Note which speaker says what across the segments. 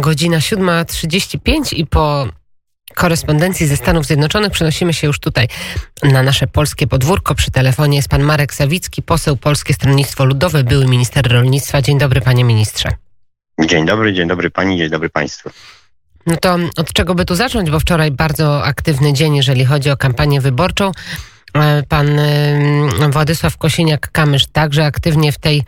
Speaker 1: Godzina 7.35 i po korespondencji ze Stanów Zjednoczonych przenosimy się już tutaj na nasze polskie podwórko. Przy telefonie jest pan Marek Sawicki, poseł Polskie Stronnictwo Ludowe, były minister rolnictwa. Dzień dobry panie ministrze.
Speaker 2: Dzień dobry, dzień dobry pani, dzień dobry państwu.
Speaker 1: No to od czego by tu zacząć, bo wczoraj bardzo aktywny dzień, jeżeli chodzi o kampanię wyborczą. E, pan Władysław Kosiniak-Kamysz także aktywnie w tej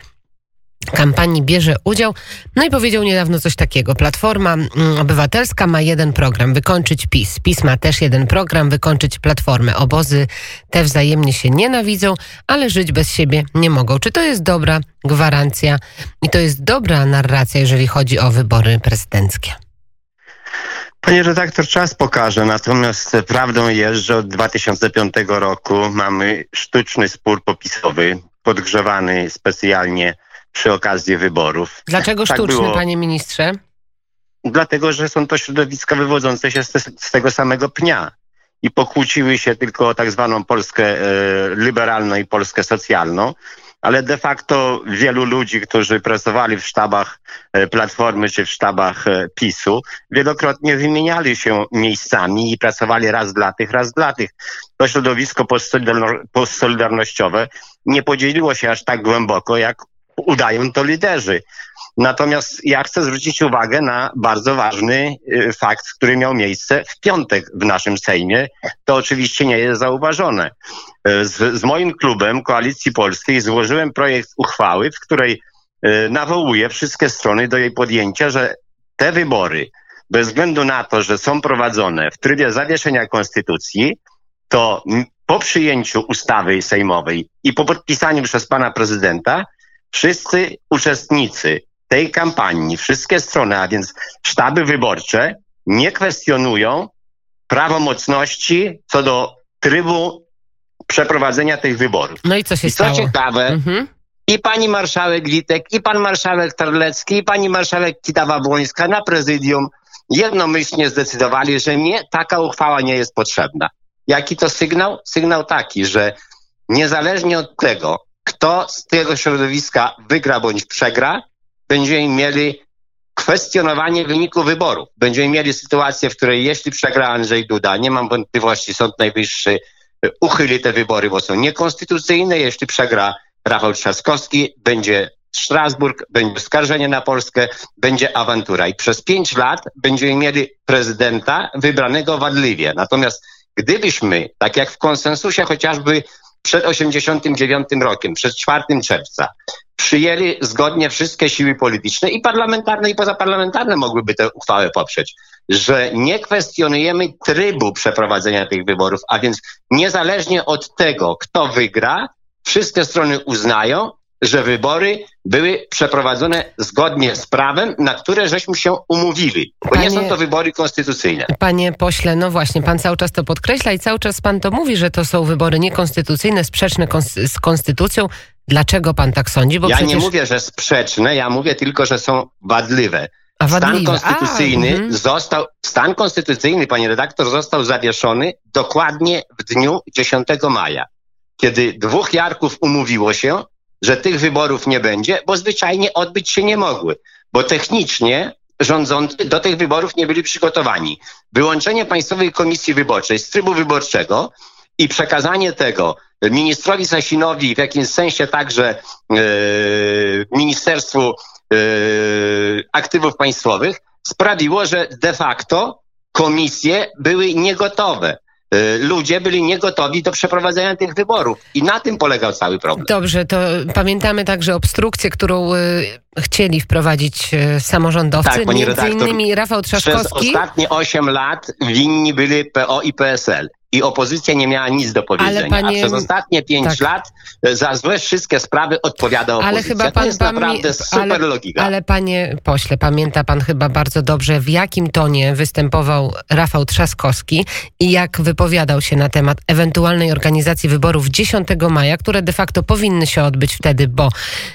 Speaker 1: kampanii bierze udział. No i powiedział niedawno coś takiego. Platforma mm, Obywatelska ma jeden program, wykończyć PiS. PiS ma też jeden program, wykończyć Platformę. Obozy te wzajemnie się nienawidzą, ale żyć bez siebie nie mogą. Czy to jest dobra gwarancja i to jest dobra narracja, jeżeli chodzi o wybory prezydenckie?
Speaker 2: Panie redaktor, czas pokaże, natomiast prawdą jest, że od 2005 roku mamy sztuczny spór popisowy, podgrzewany specjalnie przy okazji wyborów.
Speaker 1: Dlaczego tak sztuczny, było. panie ministrze?
Speaker 2: Dlatego, że są to środowiska wywodzące się z, te, z tego samego pnia i pokłóciły się tylko o tak zwaną Polskę e, liberalną i Polskę socjalną, ale de facto wielu ludzi, którzy pracowali w sztabach e, Platformy czy w sztabach e, PiSu, wielokrotnie wymieniali się miejscami i pracowali raz dla tych, raz dla tych. To środowisko postsolidarnościowe nie podzieliło się aż tak głęboko, jak udają to liderzy. Natomiast ja chcę zwrócić uwagę na bardzo ważny y, fakt, który miał miejsce w piątek w naszym Sejmie. To oczywiście nie jest zauważone. Y, z, z moim klubem Koalicji Polskiej złożyłem projekt uchwały, w której y, nawołuję wszystkie strony do jej podjęcia, że te wybory, bez względu na to, że są prowadzone w trybie zawieszenia konstytucji, to po przyjęciu ustawy sejmowej i po podpisaniu przez pana prezydenta wszyscy uczestnicy tej kampanii, wszystkie strony, a więc sztaby wyborcze, nie kwestionują prawomocności co do trybu przeprowadzenia tych wyborów.
Speaker 1: No i co się
Speaker 2: I
Speaker 1: stało?
Speaker 2: co ciekawe, mhm. i pani marszałek Litek, i pan marszałek Terlecki, i pani marszałek Kidawa-Błońska na prezydium jednomyślnie zdecydowali, że nie, taka uchwała nie jest potrzebna. Jaki to sygnał? Sygnał taki, że niezależnie od tego, kto z tego środowiska wygra bądź przegra, będziemy mieli kwestionowanie wyniku wyborów. Będziemy mieli sytuację, w której jeśli przegra Andrzej Duda, nie mam wątpliwości, Sąd Najwyższy e, uchyli te wybory, bo są niekonstytucyjne. Jeśli przegra Rafał Trzaskowski, będzie Strasburg, będzie skarżenie na Polskę, będzie awantura. I przez pięć lat będziemy mieli prezydenta wybranego wadliwie. Natomiast gdybyśmy, tak jak w konsensusie chociażby przed 89 rokiem, przed 4 czerwca, przyjęli zgodnie wszystkie siły polityczne i parlamentarne i pozaparlamentarne mogłyby tę uchwałę poprzeć, że nie kwestionujemy trybu przeprowadzenia tych wyborów, a więc niezależnie od tego, kto wygra, wszystkie strony uznają, że wybory były przeprowadzone zgodnie z prawem, na które żeśmy się umówili, bo panie, nie są to wybory konstytucyjne.
Speaker 1: Panie pośle, no właśnie, pan cały czas to podkreśla i cały czas pan to mówi, że to są wybory niekonstytucyjne, sprzeczne z konstytucją. Dlaczego pan tak sądzi?
Speaker 2: Bo ja przecież... nie mówię, że sprzeczne, ja mówię tylko, że są wadliwe. Stan konstytucyjny A, mhm. został, stan konstytucyjny, panie redaktor, został zawieszony dokładnie w dniu 10 maja, kiedy dwóch jarków umówiło się, że tych wyborów nie będzie, bo zwyczajnie odbyć się nie mogły, bo technicznie rządzący do tych wyborów nie byli przygotowani. Wyłączenie Państwowej Komisji Wyborczej z trybu wyborczego i przekazanie tego ministrowi Sasinowi, w jakimś sensie także yy, Ministerstwu yy, Aktywów Państwowych, sprawiło, że de facto komisje były niegotowe. Y, ludzie byli niegotowi do przeprowadzenia tych wyborów. I na tym polegał cały problem.
Speaker 1: Dobrze, to pamiętamy także obstrukcję, którą y, chcieli wprowadzić y, samorządowcy, tak, między redaktor, innymi Rafał Trzaskowski.
Speaker 2: Przez ostatnie 8 lat winni byli PO i PSL i opozycja nie miała nic do powiedzenia. Panie... A przez ostatnie pięć tak. lat e, za złe wszystkie sprawy odpowiada opozycja. Ale chyba pan, to jest pan naprawdę mi... super
Speaker 1: ale,
Speaker 2: logika.
Speaker 1: Ale panie pośle, pamięta pan chyba bardzo dobrze, w jakim tonie występował Rafał Trzaskowski i jak wypowiadał się na temat ewentualnej organizacji wyborów 10 maja, które de facto powinny się odbyć wtedy, bo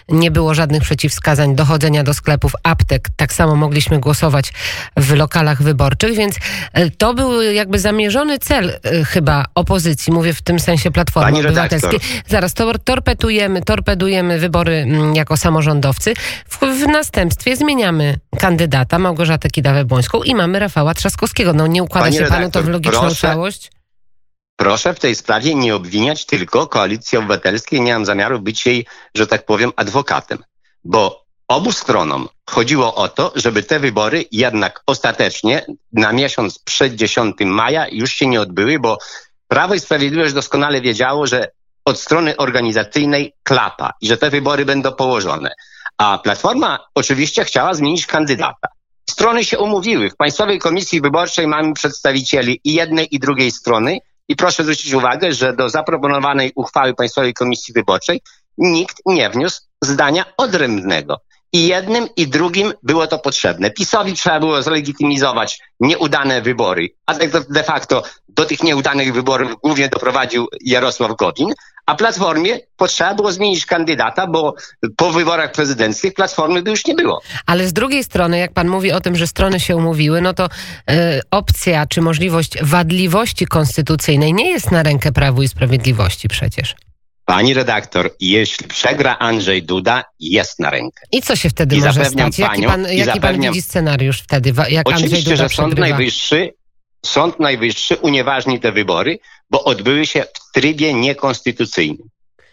Speaker 1: nie było żadnych przeciwwskazań dochodzenia do sklepów, aptek. Tak samo mogliśmy głosować w lokalach wyborczych, więc e, to był jakby zamierzony cel e, chyba opozycji, mówię w tym sensie Platformy
Speaker 2: Pani
Speaker 1: Obywatelskiej.
Speaker 2: redaktor.
Speaker 1: Zaraz, to torpedujemy, torpedujemy wybory mm, jako samorządowcy. W, w następstwie zmieniamy kandydata Małgorzatę Kidawę-Błońską i mamy Rafała Trzaskowskiego. No nie układa
Speaker 2: Pani
Speaker 1: się panu to
Speaker 2: redaktor,
Speaker 1: w logiczną
Speaker 2: proszę.
Speaker 1: całość?
Speaker 2: Proszę w tej sprawie nie obwiniać tylko Koalicji Obywatelskiej. Nie mam zamiaru być jej, że tak powiem, adwokatem, bo obu stronom chodziło o to, żeby te wybory jednak ostatecznie na miesiąc przed 10 maja już się nie odbyły, bo Prawo i Sprawiedliwość doskonale wiedziało, że od strony organizacyjnej klapa i że te wybory będą położone. A Platforma oczywiście chciała zmienić kandydata. Strony się umówiły. W Państwowej Komisji Wyborczej mamy przedstawicieli i jednej i drugiej strony i proszę zwrócić uwagę, że do zaproponowanej uchwały Państwowej Komisji Wyborczej nikt nie wniósł zdania odrębnego. I jednym i drugim było to potrzebne. PiSowi trzeba było zlegitymizować nieudane wybory, a de- facto do tych nieudanych wyborów głównie doprowadził Jarosław Gowin, a Platformie potrzeba było zmienić kandydata, bo po wyborach prezydenckich Platformy by już nie było.
Speaker 1: Ale z drugiej strony, jak pan mówi o tym, że strony się umówiły, no to e, opcja czy możliwość wadliwości konstytucyjnej nie jest na rękę Prawu i Sprawiedliwości przecież.
Speaker 2: Pani redaktor, jeśli przegra Andrzej Duda, jest na rękę.
Speaker 1: I co się wtedy
Speaker 2: I
Speaker 1: może stać? Jaki
Speaker 2: panią-
Speaker 1: pan, jaki pan widzi scenariusz wtedy, jak Andrzej
Speaker 2: Oczywiście,
Speaker 1: Duda
Speaker 2: że Sąd
Speaker 1: przegrywa?
Speaker 2: Najwyższy, Sąd Najwyższy unieważni te wybory, bo odbyły się w trybie niekonstytucyjnym.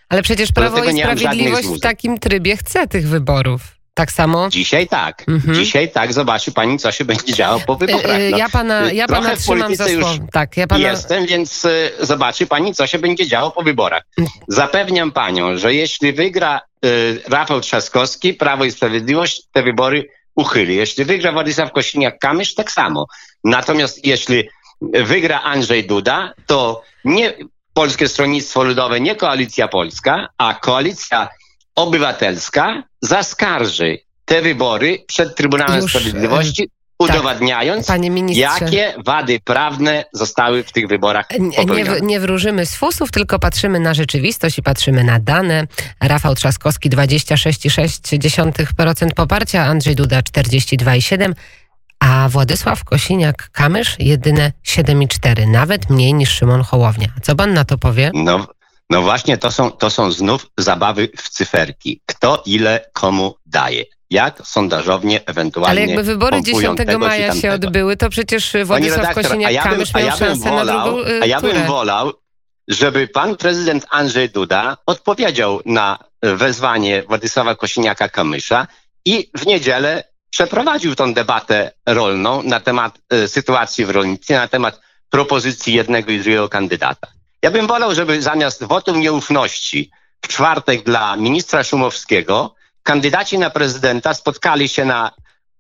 Speaker 1: Ale przecież Prawo i Sprawiedliwość w takim trybie chce tych wyborów. Tak samo...
Speaker 2: Dzisiaj tak.
Speaker 1: Mhm.
Speaker 2: Dzisiaj tak. Zobaczy pani, co się będzie działo po wyborach.
Speaker 1: E, e,
Speaker 2: No,
Speaker 1: ja pana, ja pana trzymam za słowo. Tak, ja pana...
Speaker 2: Jestem, więc y, zobaczy pani, co się będzie działo po wyborach. Zapewniam panią, że jeśli wygra y, Rafał Trzaskowski, Prawo i Sprawiedliwość te wybory uchyli. Jeśli wygra Władysław Kosiniak-Kamysz, tak samo. Natomiast jeśli wygra Andrzej Duda, to nie Polskie Stronnictwo Ludowe, nie Koalicja Polska, a Koalicja Obywatelska zaskarży te wybory przed Trybunałem
Speaker 1: Już,
Speaker 2: Sprawiedliwości, udowadniając,
Speaker 1: Panie ministrze...
Speaker 2: Jakie wady prawne zostały w tych wyborach
Speaker 1: Nie, nie wróżymy z fusów, tylko patrzymy na rzeczywistość i patrzymy na dane. Rafał Trzaskowski 26,6% poparcia, Andrzej Duda 42,7%, a Władysław Kosiniak-Kamysz jedyne 7,4%, nawet mniej niż Szymon Hołownia. Co pan na to powie?
Speaker 2: No, no właśnie, to są, to są znów zabawy w cyferki. Kto ile komu daje. Jak sondażownie ewentualnie
Speaker 1: Ale jakby wybory
Speaker 2: pompują
Speaker 1: 10
Speaker 2: tego czy
Speaker 1: maja się odbyły, to przecież Władysław
Speaker 2: ja
Speaker 1: Kosiniak-Kamysz
Speaker 2: a
Speaker 1: miał
Speaker 2: ja bym
Speaker 1: szansę na
Speaker 2: wolał,
Speaker 1: drugą y,
Speaker 2: a ja bym
Speaker 1: turę.
Speaker 2: wolał, żeby pan prezydent Andrzej Duda odpowiedział na wezwanie Władysława Kosiniaka-Kamysza i w niedzielę przeprowadził tą debatę rolną na temat e, sytuacji w rolnictwie, na temat propozycji jednego i drugiego kandydata. Ja bym wolał, żeby zamiast wotum nieufności w czwartek dla ministra Szumowskiego kandydaci na prezydenta spotkali się na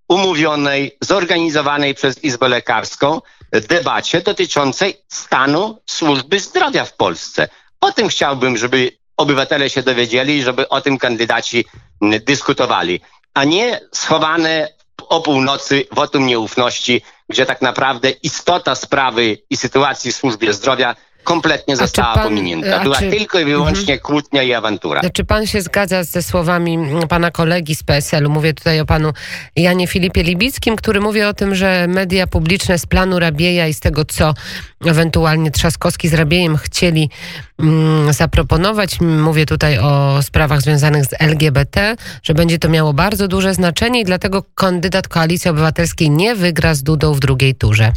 Speaker 2: umówionej, zorganizowanej przez Izbę Lekarską debacie dotyczącej stanu służby zdrowia w Polsce. O tym chciałbym, żeby obywatele się dowiedzieli, żeby o tym kandydaci dyskutowali, a nie schowane o północy wotum nieufności, gdzie tak naprawdę istota sprawy i sytuacji w służbie zdrowia kompletnie została
Speaker 1: pan-
Speaker 2: pominięta. Była
Speaker 1: czy-
Speaker 2: tylko i wyłącznie kłótnia i awantura.
Speaker 1: Czy pan się zgadza ze słowami pana kolegi z PSL-u? Mówię tutaj o panu Janie Filipie Libickim, który mówi o tym, że media publiczne z planu Rabieja i z tego, co ewentualnie Trzaskowski z Rabiejem chcieli mm, zaproponować, mówię tutaj o sprawach związanych z LGBT, że będzie to miało bardzo duże znaczenie i dlatego kandydat Koalicji Obywatelskiej nie wygra z Dudą w drugiej turze.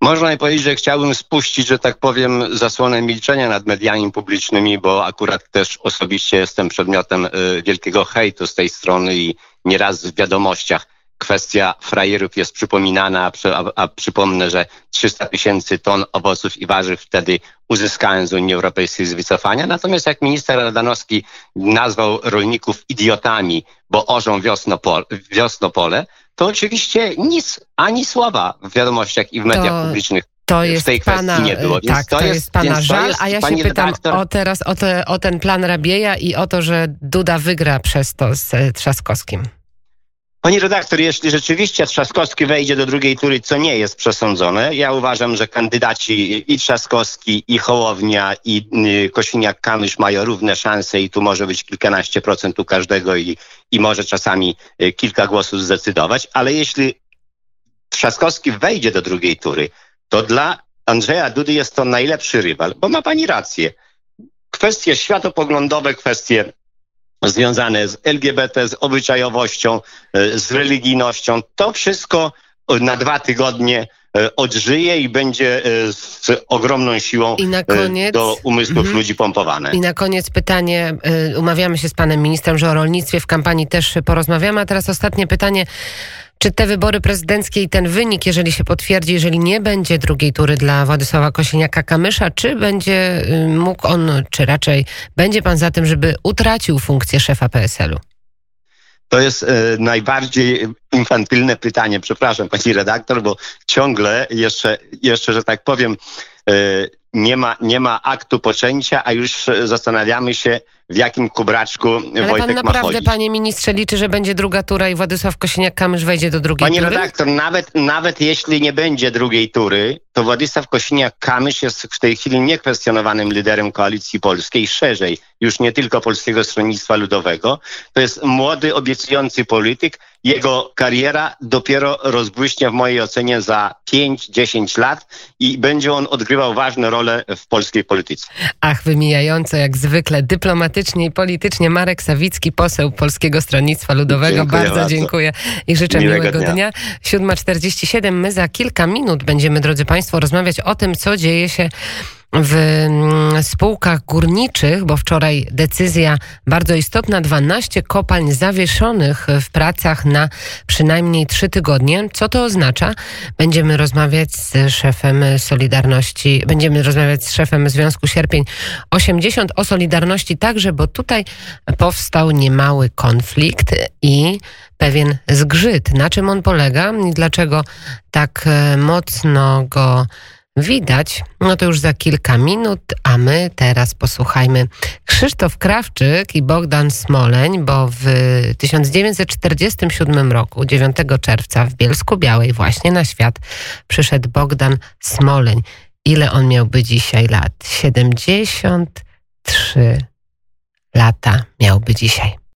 Speaker 2: Można powiedzieć, że chciałbym spuścić, że tak powiem, zasłonę milczenia nad mediami publicznymi, bo akurat też osobiście jestem przedmiotem y, wielkiego hejtu z tej strony i nieraz w wiadomościach kwestia frajerów jest przypominana, a, a, przypomnę, że 300 tysięcy ton owoców i warzyw wtedy uzyskałem z Unii Europejskiej z wycofania. Natomiast jak minister Radanowski nazwał rolników idiotami, bo orzą wiosnopol, wiosnopole, to oczywiście nic, ani słowa w wiadomościach i w mediach
Speaker 1: To-
Speaker 2: publicznych
Speaker 1: To
Speaker 2: w
Speaker 1: jest pana,
Speaker 2: nie było. Więc
Speaker 1: tak,
Speaker 2: to jest-
Speaker 1: jest pana żal,
Speaker 2: jest,
Speaker 1: a ja się pytam
Speaker 2: redaktor-
Speaker 1: o teraz o, te, o ten plan Rabieja i o to, że Duda wygra przez to z e, Trzaskowskim.
Speaker 2: Pani redaktor, jeśli rzeczywiście Trzaskowski wejdzie do drugiej tury, co nie jest przesądzone, ja uważam, że kandydaci i Trzaskowski, i Hołownia, i y, Kosiniak-Kamysz mają równe szanse i tu może być kilkanaście procent u każdego i, i może czasami y, kilka głosów zdecydować, ale jeśli Trzaskowski wejdzie do drugiej tury, to dla Andrzeja Dudy jest to najlepszy rywal, bo ma pani rację. Kwestie światopoglądowe, kwestie związane z LGBT, z obyczajowością, e, z religijnością, to wszystko na dwa tygodnie e, odżyje i będzie e, z ogromną siłą koniec, do umysłów mm, ludzi pompowane.
Speaker 1: I na koniec pytanie, umawiamy się z panem ministrem, że o rolnictwie w kampanii też porozmawiamy, a teraz ostatnie pytanie. Czy te wybory prezydenckie i ten wynik, jeżeli się potwierdzi, jeżeli nie będzie drugiej tury dla Władysława Kosiniaka-Kamysza, czy będzie y, mógł on, czy raczej będzie pan za tym, żeby utracił funkcję szefa PSL-u?
Speaker 2: To jest e, najbardziej infantylne pytanie, przepraszam pani redaktor, bo ciągle jeszcze, jeszcze że tak powiem, e, nie ma, nie ma aktu poczęcia, a już zastanawiamy się, w jakim kubraczku Ale Wojtek
Speaker 1: pan naprawdę, panie ministrze, liczy, że będzie druga tura i Władysław Kosiniak-Kamysz wejdzie do drugiej
Speaker 2: Panie
Speaker 1: tury?
Speaker 2: Panie redaktor, nawet, nawet jeśli nie będzie drugiej tury, to Władysław Kosiniak-Kamysz jest w tej chwili niekwestionowanym liderem Koalicji Polskiej, szerzej, już nie tylko Polskiego Stronnictwa Ludowego. To jest młody, obiecujący polityk. Jego kariera dopiero rozbłyśnie w mojej ocenie za 5-10 lat i będzie on odgrywał ważne role w polskiej polityce.
Speaker 1: Ach, wymijająco jak zwykle dyplomatycznie i politycznie Marek Sawicki, poseł Polskiego Stronnictwa Ludowego. Dziękuję bardzo, bardzo, dziękuję i życzę miłego, miłego dnia. dnia. 7.47. My za kilka minut będziemy, drodzy Państwo, rozmawiać o tym, co dzieje się w mm, spółkach górniczych, bo wczoraj decyzja bardzo istotna, 12 kopalń zawieszonych w pracach na przynajmniej 3 tygodnie. Co to oznacza? Będziemy rozmawiać z szefem Solidarności, będziemy rozmawiać z szefem Związku Sierpień 80 o Solidarności także, bo tutaj powstał niemały konflikt i pewien zgrzyt. Na czym on polega i dlaczego tak e, mocno go widać, no to już za kilka minut, a my teraz posłuchajmy Krzysztof Krawczyk i Bogdan Smoleń, bo w 1947 roku, 9 czerwca w Bielsku Białej właśnie na świat przyszedł Bogdan Smoleń. Ile on miałby dzisiaj lat? 73 lata miałby dzisiaj.